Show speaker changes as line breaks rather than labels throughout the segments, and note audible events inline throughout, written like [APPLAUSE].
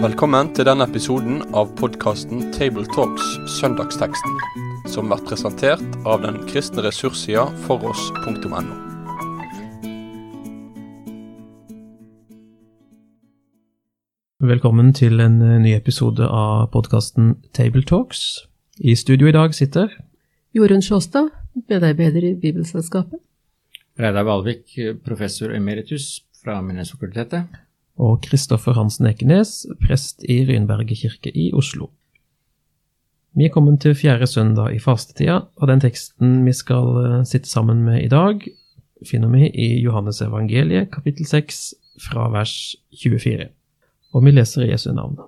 Velkommen til denne episoden av podkasten Tabletalks Søndagsteksten, som blir presentert av den kristne ressurssida foross.no.
Velkommen til en eh, ny episode av podkasten Tabletalks. I studio i dag sitter
Jorunn Sjåstad, medarbeider i Bibelselskapet.
Reidar Valvik, professor emeritus fra Minnesfakultetet.
og Kristoffer Hansen Ekenes, prest i Rynberget kirke i Oslo. Vi er kommet til fjerde søndag i fastetida, og den teksten vi skal eh, sitte sammen med i dag, finner vi i Johannes evangeliet, kapittel 6, fra vers 24. Og vi leser Jesu navn.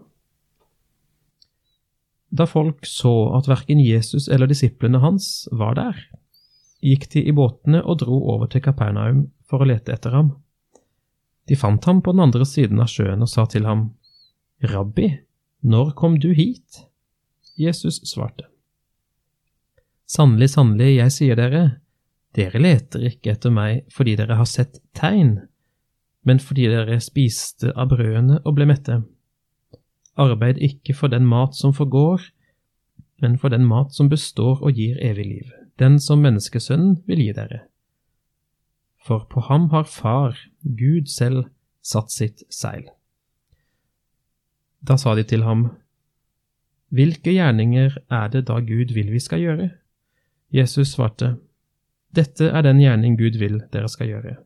Da folk så at verken Jesus eller disiplene hans var der, gikk de i båtene og dro over til Kapernaum for å lete etter ham. De fant ham på den andre siden av sjøen og sa til ham, Rabbi, når kom du hit? Jesus svarte, Sannelig, sannelig, jeg sier dere, dere leter ikke etter meg fordi dere har sett tegn, men fordi dere spiste av brødene og ble mette. Arbeid ikke for den mat som forgår, men for den mat som består og gir evig liv, den som menneskesønnen vil gi dere for på ham har Far, Gud selv, satt sitt seil. Da sa de til ham, Hvilke gjerninger er det da Gud vil vi skal gjøre? Jesus svarte, Dette er den gjerning Gud vil dere skal gjøre,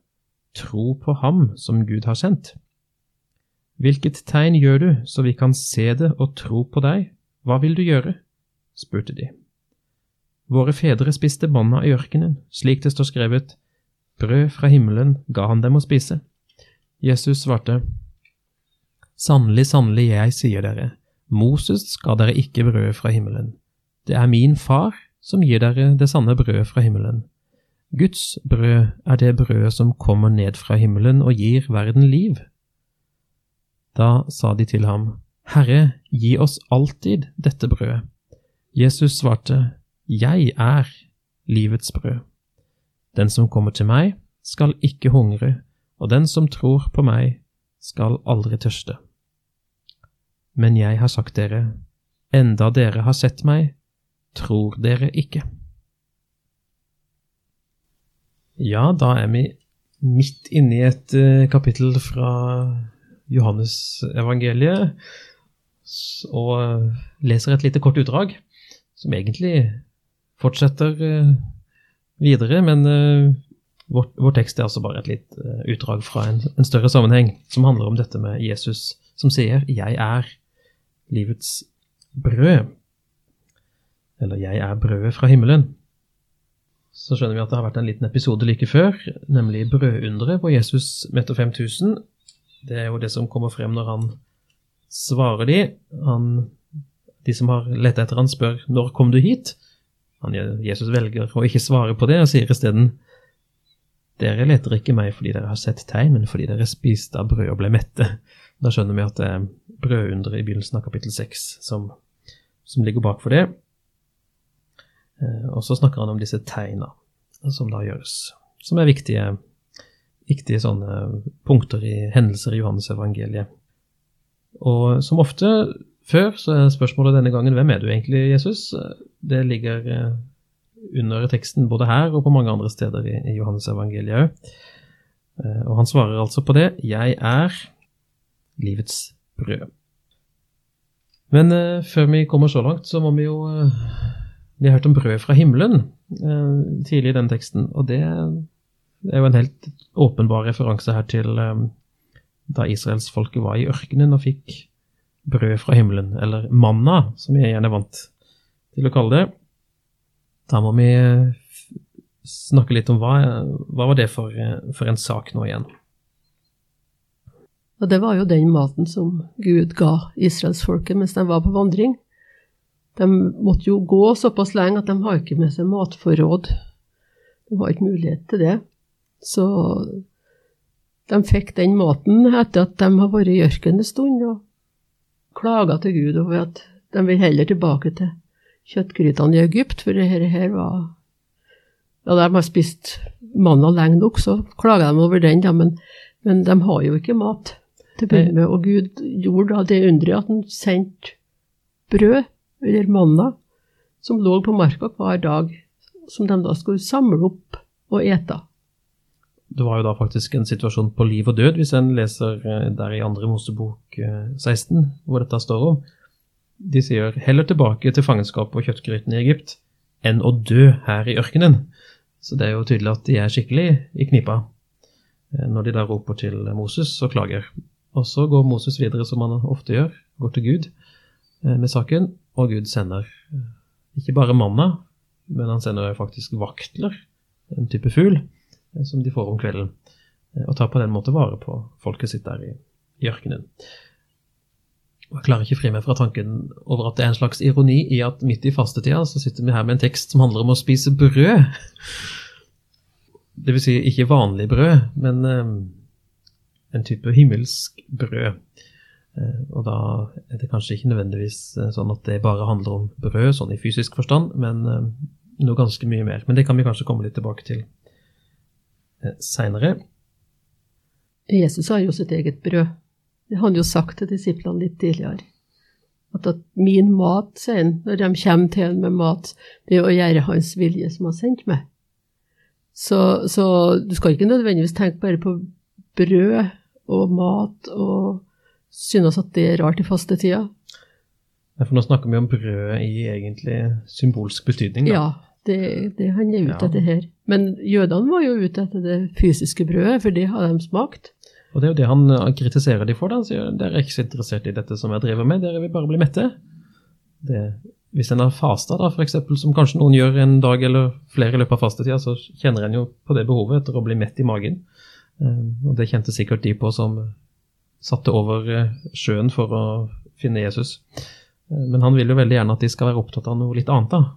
tro på ham som Gud har sendt. Hvilket tegn gjør du så vi kan se det og tro på deg, hva vil du gjøre? spurte de. Våre fedre spiste manna i ørkenen, slik det står skrevet, Brød fra himmelen ga han dem å spise. Jesus svarte, Sannelig, sannelig, jeg sier dere, Moses ga dere ikke brød fra himmelen. Det er min far som gir dere det sanne brød fra himmelen. Guds brød er det brødet som kommer ned fra himmelen og gir verden liv. Da sa de til ham, Herre, gi oss alltid dette brødet. Jesus svarte, Jeg er livets brød. Den som kommer til meg, skal ikke hungre, og den som tror på meg, skal aldri tørste. Men jeg har sagt dere, enda dere har sett meg, tror dere ikke. Ja, da er vi midt inne i et uh, kapittel fra Johannes evangeliet, og uh, leser et lite kort utdrag, som egentlig fortsetter uh, videre, men uh, vår, vår, tekst er altså bare et litt uh, utdrag fra en, en, større sammenheng, som handler om dette med Jesus som sier 'Jeg er livets brød', eller 'Jeg er brødet fra himmelen'. Så skjønner vi at det har vært en liten episode like før, nemlig brødunderet, hvor Jesus metter 5000. Det er jo det som kommer frem når han svarer de. Han, de som har lett etter han spør 'Når kom du hit?' Han, Jesus velger å ikke svare på det, og sier isteden dere leter ikke meg fordi dere har sett tegn, men fordi dere spiste av brød og ble mette. Da skjønner vi at det er brødunderet i begynnelsen av kapittel seks som, som, ligger bak for det. Eh, og så snakker han om disse tegna som da gjøres, som er viktige, viktige sånne punkter i hendelser i Johannes evangeliet. Og som ofte før så er spørsmålet denne gangen hvem er du egentlig, Jesus? Det ligger eh, under teksten både her og på mange andre steder i Johannes evangeliet òg. Eh, og han svarer altså på det 'Jeg er livets brød'. Men uh, før vi kommer så langt, så må vi jo uh, Vi har hørt om brød fra himmelen tidlig i den teksten, og det er jo en helt åpenbar referanse her til da israelsfolket var i ørkenen og fikk brød fra himmelen, eller manna, som jeg gjerne er vant til å kalle det. Da må vi snakke litt om hva, hva var det for, for en sak nå igjen?
Og det var jo den maten som Gud ga israelsfolket mens de var på vandring. De måtte jo gå såpass lenge at de har ikke med seg matforråd. De har ikke mulighet til det. Så de fikk den maten etter at de har vært i ørkenen en stund. og klaga til Gud over at de vil heller tilbake til kjøttgrytene i Egypt, for det her var Ja, de har spist manna lenge nok, så klager de over den, ja, men, men de har jo ikke mat til å begynne med. Og Gud gjorde da det underet at han sendte brød, eller manna, som lå på marka hver dag, som de da skulle samle opp og ete.
Det var jo da faktisk en situasjon på liv og død, hvis en leser eh, der i andre Mosebok eh, 16, hvor dette står om. De sier heller tilbake til fangenskap og kjøttgrytene i Egypt enn å dø her i ørkenen. Så det er jo tydelig at de er skikkelig i knipa eh, når de da roper til Moses og klager. Og så går Moses videre, som han ofte gjør, går til Gud eh, med saken, og Gud sender eh, ikke bare manna, men han sender faktisk vaktler, en type fugl, eh, som de får om kvelden, eh, og tar på den måte vare på folket sitt der i, i ørkenen. Og Jeg klarer ikke fri meg fra tanken over at det er en slags ironi i at midt i fastetida så sitter vi her med en tekst som handler om å spise brød. Det vil si ikke vanlig brød, men eh, en type himmelsk brød. Eh, og da er det kanskje ikke nødvendigvis eh, sånn at det bare handler om brød, sånn i fysisk forstand, men eh, noe ganske mye mer. Men det kan vi kanskje komme litt tilbake til eh, seinere.
Jesus har jo sitt eget brød. Det har han jo sagt til disiplene litt tidligere. At, at min mat, sier han, når de kommer til ham med mat, det er å gjøre hans vilje som har sendt meg. Så, så du skal ikke nødvendigvis tenke bare på brød og mat og synes at det er rart i fastetida.
For nå snakker vi om brødet i egentlig symbolsk betydning. Da.
Ja, det, det han er ute
Ja.
etter her. Men jødene var jo ute etter det fysiske brødet, for det har de smakt.
Og det er jo det han eh, kritiserer de for. da, Han sier dere er ikke så interessert i dette som jeg driver med, dere vil bare bli mette. Det, hvis en har fasta, da, eksempel, som kanskje noen gjør en dag eller flere i løpet av fastetida, så kjenner en jo på det behovet etter å bli mett i magen. Eh, Og det kjente sikkert de på som satte over eh, sjøen for å finne Jesus. Eh, Men han vil jo veldig gjerne at de skal være opptatt av noe litt annet da, eh,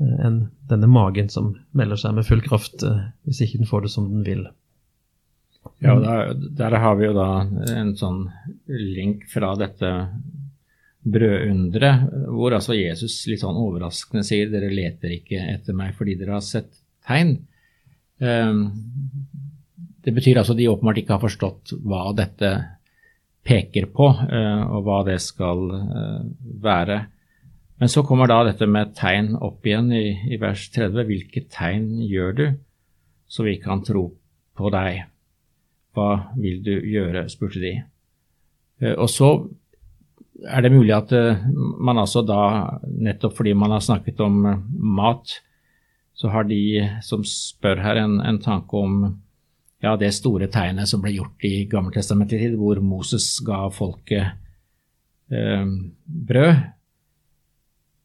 enn denne magen som melder seg med full kraft eh, hvis ikke den får det som den vil.
Ja, og der, der har vi jo da en sånn link fra dette brødunderet, hvor altså Jesus litt sånn overraskende sier dere leter ikke etter meg fordi dere har sett tegn. Ehm, Det betyr altså de åpenbart ikke har forstått hva dette peker på, eh, og hva det skal eh, være. Men så kommer da dette med tegn opp igjen i, i vers 30. Hvilke tegn gjør du, så vi kan tro på deg? Hva vil du gjøre? spurte de. Eh, Og så er det mulig at eh, man altså da, nettopp fordi man har snakket om eh, mat, så har de som spør her, en, en tanke om ja, det store tegnet som ble gjort i Gammeltestamentlig tid, hvor Moses ga folket eh, brød.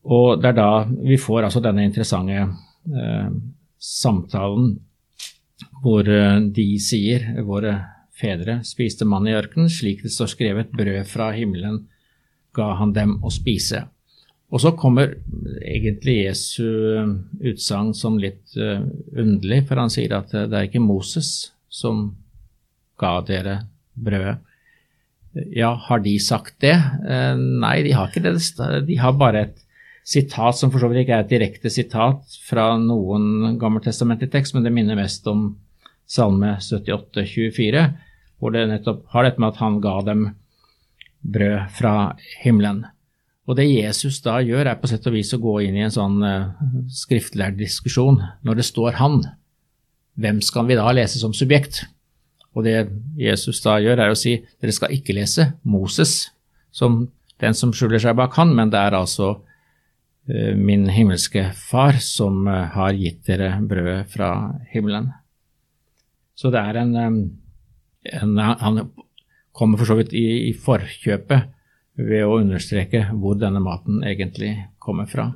Og det er da vi får altså denne interessante eh, samtalen hvor eh, de sier våre fedre spiste mann i ørkenen, slik det står skrevet, brød fra himmelen ga han dem å spise. Og så kommer egentlig Jesu eh, utsagn som litt uh, underlig, for han sier at det er ikke Moses som ga dere brødet. Ja, har de sagt det? Uh, nei, de har ikke det. De har bare et sitat som for så vidt ikke er et direkte sitat fra noen gammeltestamentlig tekst, men det minner mest om Salme 78, 24, hvor det nettopp har dette med at han ga dem brød fra himmelen. Og det Jesus da gjør, er på sett og vis å gå inn i en sånn skriftlært diskusjon. Når det står 'han', hvem skal vi da lese som subjekt? Og det Jesus da gjør, er å si dere skal ikke lese Moses som den som skjuler seg bak han, men det er altså eh, min himmelske far som eh, har gitt dere brødet fra himmelen. Så det er en, eh, en Han kommer for så vidt i, i forkjøpet ved å understreke hvor denne maten egentlig kommer fra.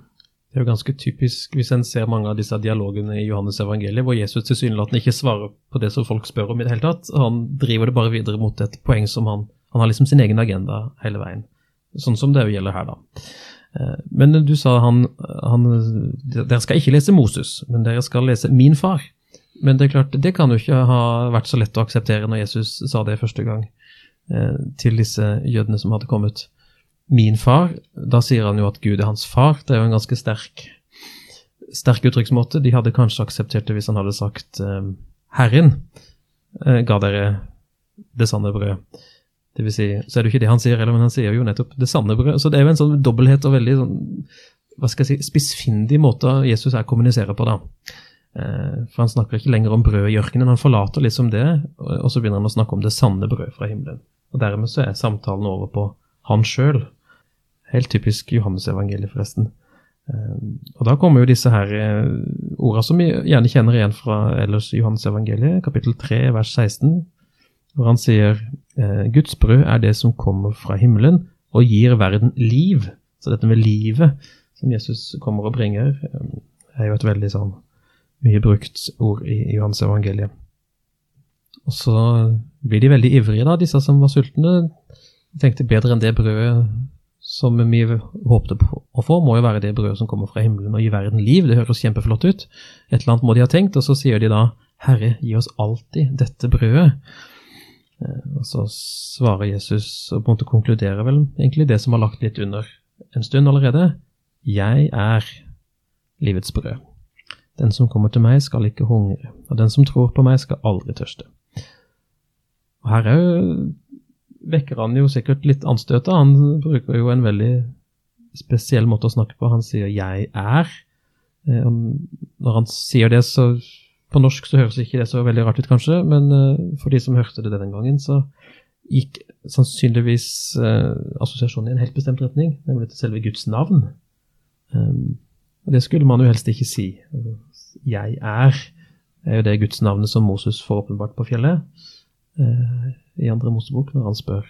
Det er jo ganske typisk hvis en ser mange av disse dialogene i Johannes evangeliet, hvor Jesus tilsynelatende ikke svarer på det som folk spør om i det hele tatt. Han driver det bare videre mot et poeng som han Han har liksom sin egen agenda hele veien. Sånn som det jo gjelder her, da. Eh, Men du sa han, han Dere skal ikke lese Moses, men dere skal lese min far. Men det er klart, det kan jo ikke ha vært så lett å akseptere når Jesus sa det første gang eh, til disse jødene som hadde kommet. Min far, da sier han jo at Gud er hans far. Det er jo en ganske sterk sterk uttrykksmåte. De hadde kanskje akseptert det hvis han hadde sagt eh, Herren ga dere det sanne brød. Det vil si, så er det jo ikke det han sier men han sier jo nettopp det sanne brød. Så det er jo en sånn dobbelthet og veldig sånn, hva skal jeg si, spissfindig måte Jesus her kommuniserer på, da. Eh, for han snakker ikke lenger om brød i ørkenen, han forlater liksom det, og så begynner han å snakke om det sanne brød fra himmelen. Og dermed så er samtalen over på han sjøl. Helt typisk Johannes-evangeliet, forresten. Eh, og da kommer jo disse her eh, orda som vi gjerne kjenner igjen fra ellers Johannes-evangeliet, kapittel 3, vers 16, hvor han sier Guds brød er det som kommer fra himmelen og gir verden liv. Så dette med livet som Jesus kommer og bringer, er jo et veldig sånn mye brukt ord i Johans evangeliet. Og så blir de veldig ivrige, da, disse som var sultne. De tenkte bedre enn det brødet som vi håpte på å få, må jo være det brødet som kommer fra himmelen og gir verden liv. Det høres kjempeflott ut. Et eller annet må de ha tenkt, og så sier de da Herre, gi oss alltid dette brødet. Eh, og så svarer Jesus og på en måte konkluderer vel egentlig det som har lagt litt under en stund allerede. Jeg er livets brød. Den som kommer til meg, skal ikke hungre, og den som tror på meg, skal aldri tørste. Og Her er jo, vekker han jo sikkert litt anstøtet. Han bruker jo en veldig spesiell måte å snakke på. Han sier 'jeg er'. Eh, og når han sier det, så På norsk så høres ikke det så veldig rart ut, kanskje, men eh, for de som hørte det den gangen, så gikk sannsynligvis uh, assosiasjonen i en helt bestemt retning, nemlig til selve Guds navn. Um, og Det skulle man jo helst ikke si. 'Jeg er' er jo det Guds navnet som Moses får åpenbart på fjellet eh, i andre Mosebok, når han spør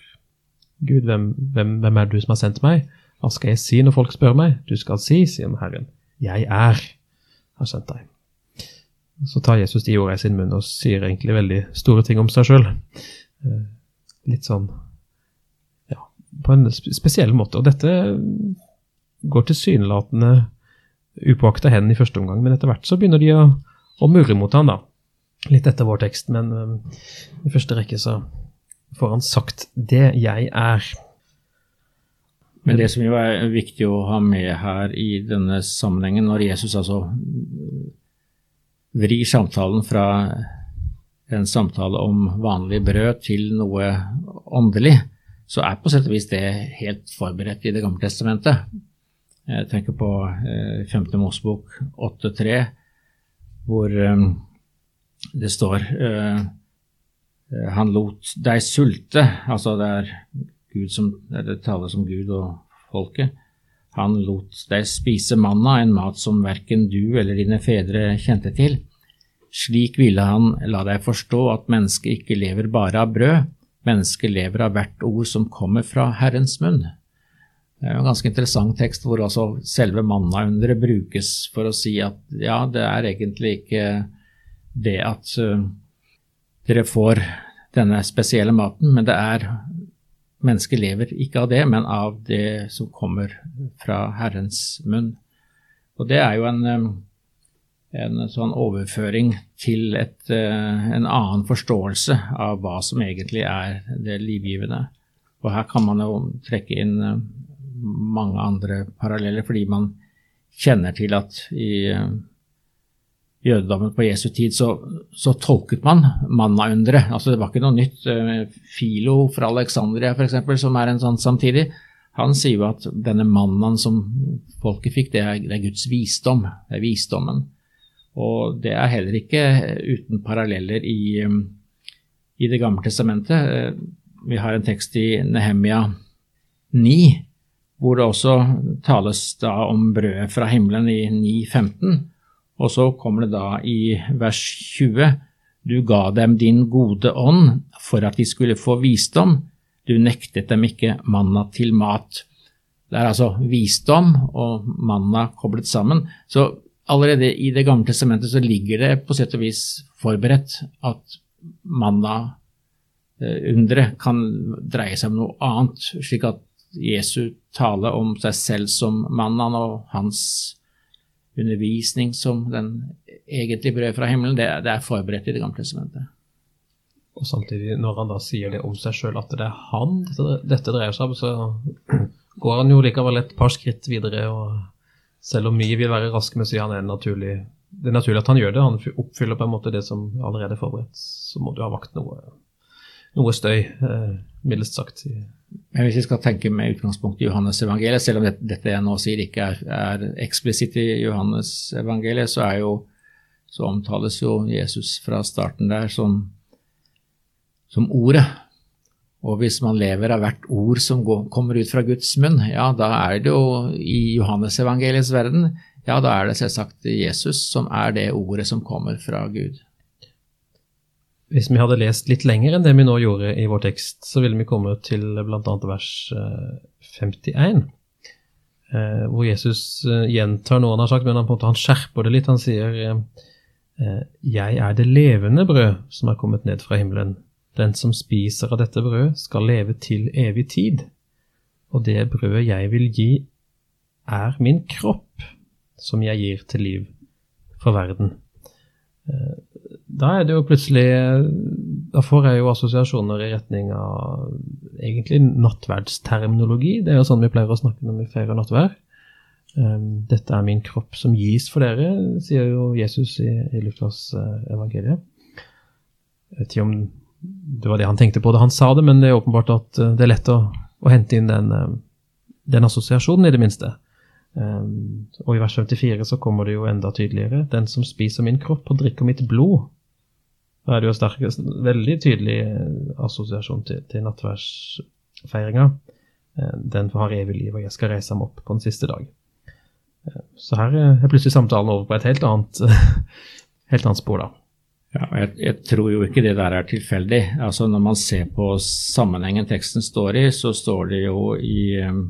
Gud, hvem, hvem, hvem, er du som har sendt meg? Hva skal jeg si når folk spør meg? Du skal si, sier Herren, jeg er, har sendt deg. Så tar Jesus de ordene i sin munn og sier egentlig veldig store ting om seg sjøl. Eh, litt sånn ja, på en spesiell måte. Og dette går tilsynelatende upåakta hen i første omgang, men etter hvert så begynner de å, å murre mot han da. Litt etter vår tekst, men um, i første rekke så får han sagt det jeg er.
Men det som jo er viktig å ha med her i denne sammenhengen, når Jesus altså vrir samtalen fra en samtale om vanlig brød til noe åndelig, så er på sett og vis det helt forberedt i Det gamle testamentet. Jeg tenker på eh, 5. Mosebok 8.3, hvor eh, det står eh, eh, Han lot deg sulte. Altså det er Gud som Det taler som Gud og folket. Han lot deg spise manna, en mat som verken du eller dine fedre kjente til. Slik ville han la deg forstå at mennesket ikke lever bare av brød, mennesket lever av hvert ord som kommer fra Herrens munn. Det er jo en ganske interessant tekst hvor altså selve mannaunderet brukes for å si at ja, det er egentlig ikke det at uh, dere får denne spesielle maten, men det er Mennesket lever ikke av det, men av det som kommer fra Herrens munn. Og det er jo en, en sånn overføring til et, uh, en annen forståelse av hva som egentlig er det livgivende. Og her kan man jo trekke inn mange andre paralleller, fordi man kjenner til at i jødedommen på Jesu tid så, så tolket man mannaunderet. Altså det var ikke noe nytt. Filo fra Alexandria f.eks., som er en sånn samtidig, han sier jo at denne mannen som folket fikk, det er, det er Guds visdom. Det er visdommen. Og det er heller ikke uten paralleller i, um, i Det gamle testamentet. Vi har en tekst i Nehemia 9 hvor det også tales da om brødet fra himmelen i 9.15. Og så kommer det da i vers 20 Du ga dem din gode ånd for at de skulle få visdom. Du nektet dem ikke manna til mat. Det er altså visdom og manna koblet sammen. Så allerede i Det gamle testamentet så ligger det på sett og vis forberedt at manna underet kan dreie seg om noe annet, slik at Jesu tale om seg selv som mannen og hans undervisning som den egentlige brød fra himmelen, det, det er forberedt i Det gamle testamentet.
Og samtidig, når han da sier det om seg sjøl, at det er han dette, dreier seg om, så går han jo likevel et par skritt videre og selv om vi vil være raske med å si han er naturlig Det er naturlig at han gjør det, han oppfyller på en måte det som allerede er forberedt, så må du ha vakt noe, noe støy, eh, mildest sagt.
Men hvis vi skal tenke med utgangspunkt i Johannes evangeliet, selv om dette, jeg nå sier ikke er, er eksplisitt i Johannes evangeliet, så, jo, så, omtales jo Jesus fra starten der som, som Ordet. Og hvis man lever av hvert ord som går, kommer ut fra Guds munn, ja, da er det jo i Johannes evangeliets verden, ja, da er det selvsagt Jesus som er det ordet som kommer fra Gud.
Hvis vi hadde lest litt lenger enn det vi nå gjorde i vår tekst, så ville vi komme til bl.a. vers 51, eh, eh, hvor Jesus eh, gjentar noe han har sagt, men han, på en måte, han skjerper det litt. Han sier Jeg er det levende brød som er kommet ned fra himmelen. Den som spiser av dette brød, skal leve til evig tid. Og det brødet jeg vil gi, er min kropp, som jeg gir til liv for verden da er det jo plutselig Da får jeg jo assosiasjoner i retning av egentlig nattverdsterminologi. Det er jo sånn vi pleier å snakke når vi feirer nattverd. Um, dette er min kropp som gis for dere, sier jo Jesus i, i Lukas uh, evangeliet. Jeg vet ikke om det var det han tenkte på da han sa det, men det er åpenbart at uh, det er lett å, å hente inn den, uh, den assosiasjonen, i det minste. Um, og i vers 54 så kommer det jo enda tydeligere. Den som spiser min kropp og drikker mitt blod. Da er det jo sterk, veldig tydelig eh, assosiasjon til, til nattverdsfeiringa. Uh, den har evig liv, og jeg skal reise ham opp på den siste dag. Uh, så her er plutselig samtalen over på et helt annet, [LAUGHS] helt annet spor, da.
Ja, jeg, jeg, tror jo ikke det der er tilfeldig. Altså Når man ser på sammenhengen teksten står i, så står det jo i um,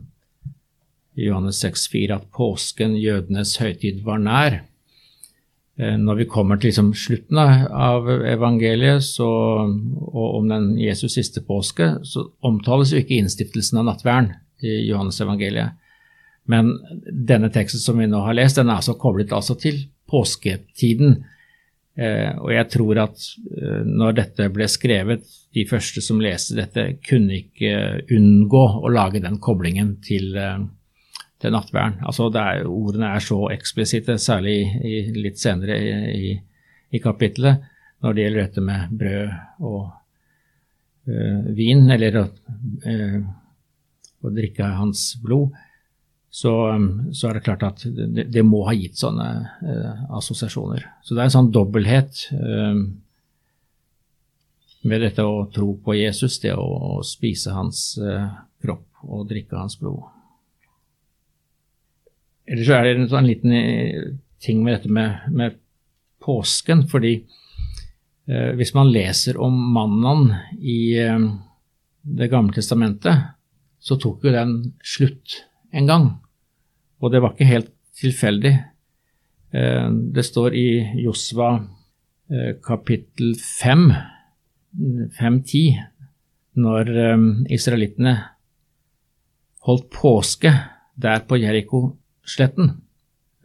i Johannes 6,4 at påsken, jødenes høytid, var nær. Eh, når vi kommer til liksom slutten av evangeliet så, og om den Jesus siste påske, så omtales jo ikke innstiftelsen av nattverden i Johannes evangeliet. Men denne teksten som vi nå har lest, den er altså koblet altså til påsketiden. Eh, og jeg tror at eh, når dette ble skrevet, de første som leste dette, kunne ikke unngå å lage den koblingen til, eh, til nattverden. Altså er, ordene er så eksplisitte, særlig i, litt senere i, i, kapittelet, når det gjelder dette med brød og øh, vin, eller øh, å drikke hans blod. Så, så, er det klart at det, det må ha gitt sånne øh, assosiasjoner. Så det er en sånn dobbelthet med dette å tro på Jesus, det å, å spise hans kropp og drikke hans blod. Eller så er det en sånn liten eh, ting med dette med, med påsken, fordi eh, hvis man leser om mannen i eh, Det gamle testamentet, så tok jo den slutt en gang. Og det var ikke helt tilfeldig. Eh, det står i Josva eh, kapittel 5, 5.10, når eh, israelittene holdt påske der på Jeriko sletten,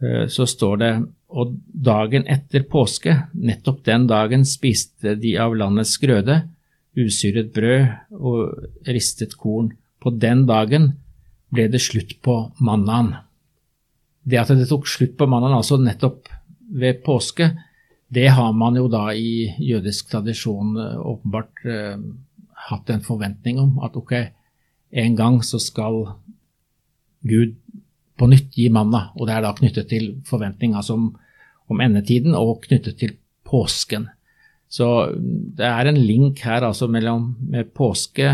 eh, så står det og dagen etter påske, nettopp den dagen, spiste de av landets grøde, usyret brød og ristet korn. På den dagen ble det slutt på mannaen. Det at det tok slutt på mannaen, altså nettopp ved påske, det har man jo da i jødisk tradisjon eh, åpenbart eh, hatt en forventning om. At ok, en gang så skal Gud på nytt gi manna, og det er da knyttet til forventninga om, endetiden og knyttet til påsken. Så det er en link her altså mellom med påske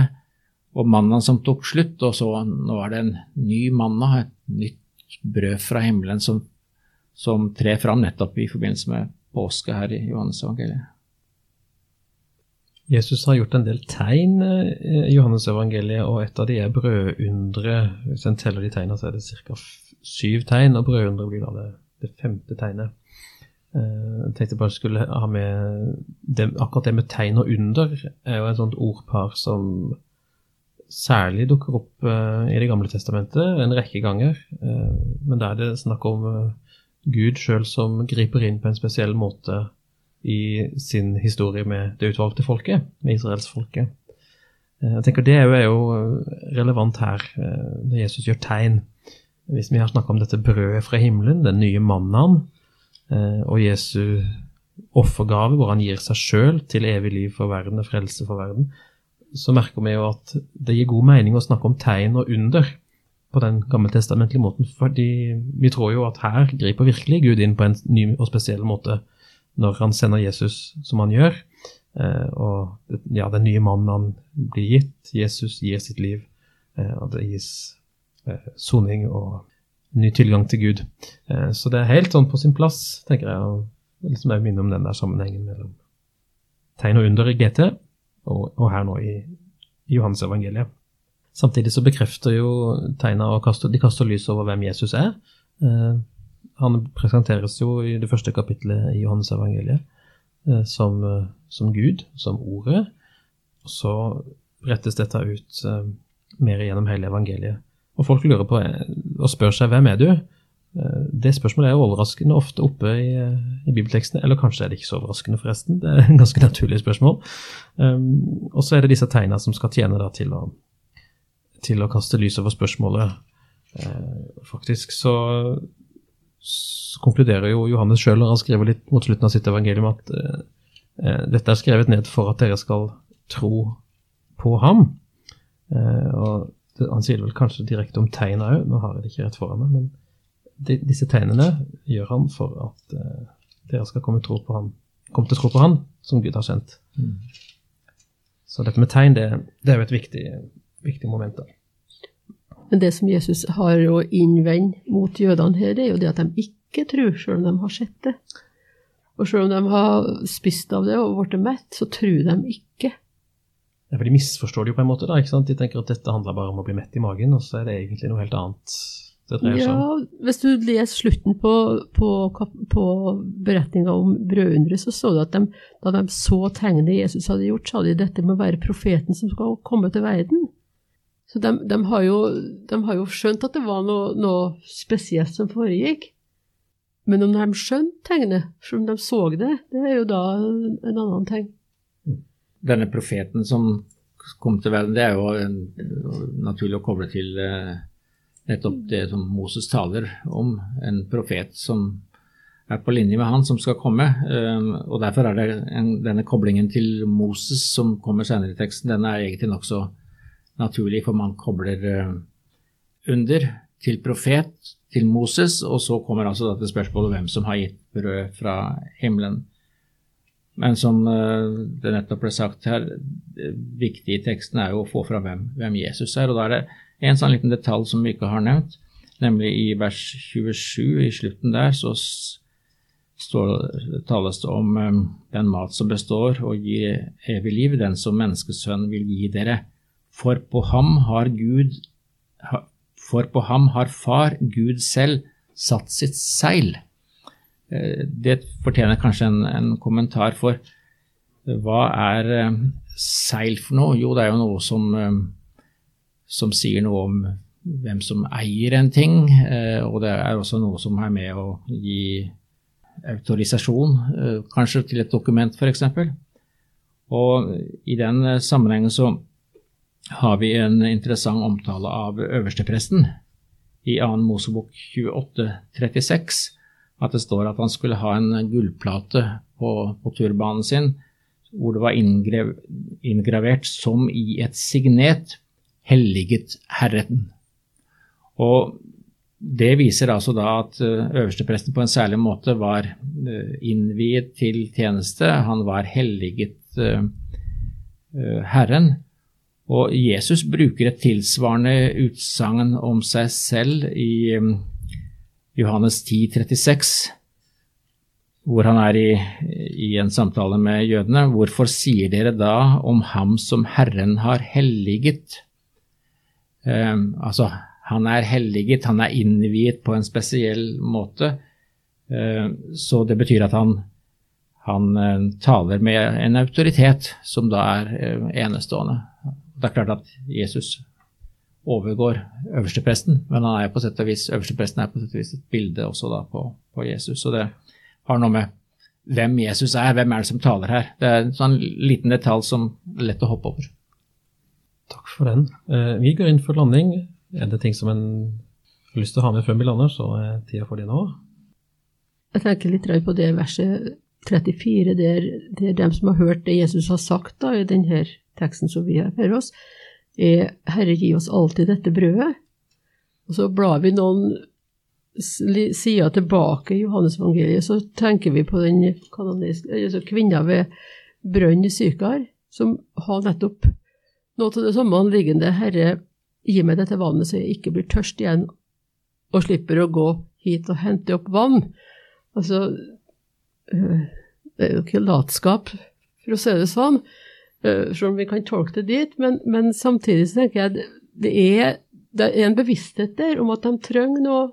og mannaen som tok slutt, og så nå er det en ny manna, et nytt brød fra himmelen som, som trer fram nettopp i forbindelse med påske her i Johannes evangeliet.
Jesus har gjort en del tegn eh, i Johannes evangeliet, og et av de er brødundre. Hvis en teller de tegnene, så er det ca. syv tegn, og brødundre blir da det, det femte tegnet. Eh, jeg tenkte bare jeg skulle ha med det, Akkurat det med tegn og under er jo et sånt ordpar som særlig dukker opp eh, i Det gamle testamentet en rekke ganger. Men da er det snakk om Gud sjøl som griper inn på en spesiell måte i sin historie med det utvalgte folket, med israelsfolket. Eh, jeg tenker Det er jo relevant her, eh, når Jesus gjør tegn. hvis vi har snakka om dette brødet fra himmelen, den nye mannen, eh, og Jesu offergave, hvor han gir seg sjøl til evig liv for verden og frelse for verden, så merker vi jo at det gir god mening å snakke om tegn og under på den gammeltestamentlige måten, fordi vi tror jo at her griper virkelig Gud inn på en ny og spesiell måte når han sender Jesus som han gjør. Eh, og ja, den nye mannen han blir gitt, Jesus gir sitt liv, eh, og det gis eh, soning og ny tilgang til Gud. Så det er helt sånn på sin plass, tenker jeg, å liksom minne om den der sammenhengen mellom tegn og under i GT og, og her nå i, i Johannes evangeliet. Samtidig så bekrefter jo tegna og kaster, de kaster lys over hvem Jesus er. Han presenteres jo i det første kapitlet i Johannes evangeliet eh, som, eh, som, Gud, som Ordet. Og så rettes dette ut eh, mer gjennom hele evangeliet. Og folk lurer på og spør seg hvem er du? Det spørsmålet er overraskende ofte oppe i, i bibeltekstene, eller kanskje er det ikke så overraskende, forresten. Det er en ganske naturlig spørsmål. Um, og så er det disse tegna som skal tjene da, til, å, til, å, kaste lys over spørsmålet. Uh, faktisk så, konkluderer jo Johannes sjøl når han skriver litt mot slutten av sitt evangelium at uh, uh, dette er skrevet ned for at dere skal tro på ham. og det, Han sier vel kanskje direkte om tegna òg, nå har jeg det ikke rett foran meg. men de, disse tegnene gjør han for at eh, dere skal komme, tro på han, komme til å tro på han som Gud har sendt. Mm. Så dette med tegn, det, det, er jo et viktig, viktig moment. da.
Men det som Jesus har å innvende mot jødene her, er jo det at de ikke tror, selv om de har sett det. Og selv om de har spist av det og blitt mett, så tror de ikke.
Ja, for De misforstår det jo på en måte. da, ikke sant? De tenker at dette handler bare om å bli mett i magen, og så er det egentlig noe helt annet det dreier
seg om? Ja, Hvis du leser slutten på, på, på beretninga om brødunderet, så så du at de, da de så tegnet Jesus hadde gjort, sa de dette med å være profeten som skal komme til verden. Så de, de, har, jo, de har, jo, skjønt at det var noe, noe, spesielt som foregikk. Men om de skjønte tegnet, om de så det, det er jo da en annen ting.
Denne profeten som kom til verden, det er jo en, naturlig å koble til eh, nettopp det som Moses taler om, en profet som er på linje med han som skal komme. Ehm, og Derfor er det en, denne koblingen til Moses som kommer senere i teksten, den er egentlig nokså naturlig, for man kobler eh, under til profet, til Moses, og så kommer altså dette spørsmålet hvem som har gitt brød fra himmelen. Men som eh, det nettopp ble sagt her, det viktige i teksten er jo å få fram hvem, hvem Jesus er. og da er det en sånn liten detalj som vi ikke har nevnt, nemlig i vers 27, i slutten der, så står, tales det om um, den mat som består og gir evig liv, den som menneskesønnen vil gi dere. For på ham har Gud For på ham har Far, Gud selv, satt sitt seil. Eh, det fortjener kanskje en, en kommentar, for hva er um, seil for noe? Jo, det er jo noe som um, som sier noe om hvem som eier en ting, eh, og det er også noe som er med å gi autorisasjon, eh, kanskje til et dokument f.eks. Og i den sammenhengen så har vi en interessant omtale av øverstepresten i 2. Mosebok 28,36, at det står at han skulle ha en gullplate på, på turbanen sin hvor det var inngravert som i et signet helliget Herren. Og det viser altså da at eh, øverstepresten på en særlig måte var eh, innviet til tjeneste. Han var helliget uh, Herren. Og Jesus bruker et tilsvarende utsagn om seg selv i um, Johannes 10, 36, hvor han er i, i, en samtale med jødene. Hvorfor sier dere da om ham som Herren har helliget? Um, altså, han er helliget, han er innviet på en spesiell måte. Uh, så det betyr at han, han uh, taler med en autoritet som da er uh, enestående. Det er klart at Jesus overgår øverstepresten, men han er på sett og vis, øverstepresten er på sett og vis et bilde også da på, på Jesus. Så det har noe med hvem Jesus er, hvem er det som taler her. Det er en sånn liten detalj som er lett å hoppe over.
Takk for den. Eh, vi går inn for landing. Er det ting som en har lyst til å ha med før vi lander, så er tida for det nå.
Jeg tenker litt på det verset 34, der, der dem som har hørt det Jesus har sagt da, i denne teksten som vi har for oss, er Herre, gi oss alltid dette brødet. Og så blar vi noen sider tilbake i Johannesevangeliet, så tenker vi på den altså kvinna ved brønnen i Sykar, som har nettopp noe av det samme anliggende. Herre, gi meg dette vannet så jeg ikke blir tørst igjen, og slipper å gå hit og hente opp vann. Altså, øh, det er jo ikke latskap, for å si det sånn, selv om vi kan tolke det dit, men, men samtidig så tenker jeg det er, det er en bevissthet der om at de trenger noe,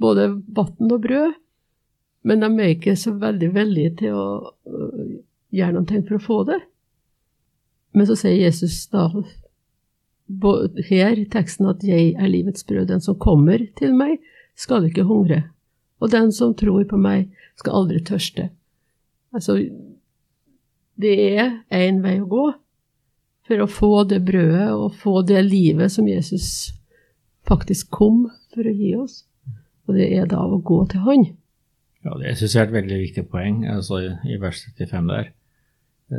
både vann og brød, men de er ikke så veldig villige til å øh, gjøre noe for å få det. Men så sier Jesus da her i teksten at 'jeg er livets brød'. Den som kommer til meg, skal ikke hungre. Og den som tror på meg, skal aldri tørste. Altså, det er én vei å gå for å få det brødet og få det livet som Jesus faktisk kom for å gi oss. Og det er da å gå til Han.
Ja, Det syns jeg er et veldig viktig poeng altså i vers 35 der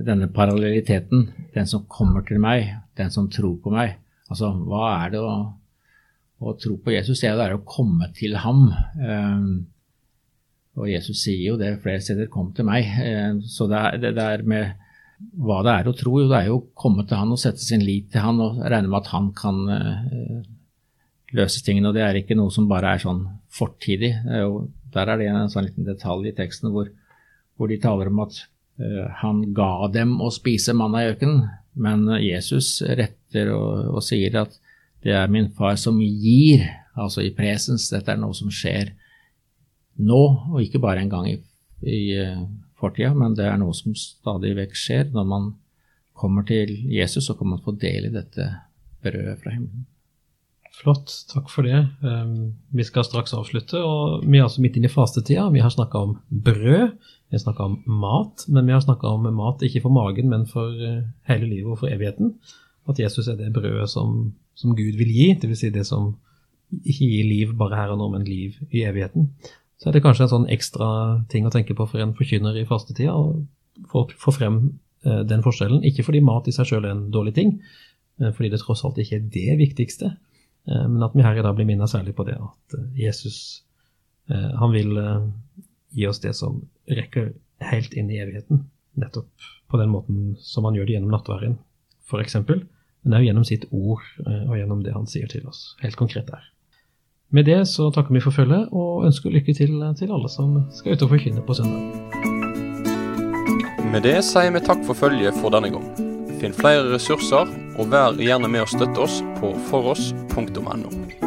denne parallelliteten, den som kommer til meg, den som tror på meg. Altså, hva er det å, å tro på Jesus? Det er å komme til ham. Um, og Jesus sier jo det flere steder 'kom til meg'. Um, så det er, det er med hva det er å tro, jo det er jo å komme til han og sette sin lit til han og regne med at han kan uh, løse tingene. Og det er ikke noe som bare er sånn fortidig. Jo, der er det en sånn liten detalj i teksten hvor, hvor de taler om at Eh, han ga dem å spise manna i ørkenen, men Jesus retter og, og, sier at det er min far som gir, altså i presens. Dette er noe som skjer nå, og ikke bare en gang i, i uh, fortida, men det er noe som stadig vekk skjer. Når man kommer til Jesus, så kan man få del i dette brødet fra himmelen.
Flott, takk for det. Um, vi skal straks avslutte, og vi er altså midt inne i fastetida. Vi har snakka om brød, vi har snakka om mat, men vi har snakka om mat ikke for magen, men for uh, hele livet og for evigheten. At Jesus er det brødet som, som Gud vil gi, dvs. Si det som ikke gir liv bare her og nå, men liv i evigheten. Så er det kanskje en sånn ekstra ting å tenke på for en forkynner i fastetida, å få, få frem eh, den forskjellen. Ikke fordi mat i seg sjøl er en dårlig ting, eh, fordi det tross alt ikke er det viktigste. Eh, men at vi her i dag blir minnet særlig på det at eh, Jesus eh, han vil gi oss det som rekker helt inn i evigheten. Nettopp på den måten som han gjør det gjennom nattværen, f.eks. Men òg gjennom sitt ord og gjennom det han sier til oss, helt konkret der. Med det så takker vi for følget og ønsker lykke til til alle som skal ut og forkynne på søndag.
Med det sier vi takk for følget for denne gang. Finn flere ressurser, og vær gjerne med å støtte oss på foross.no.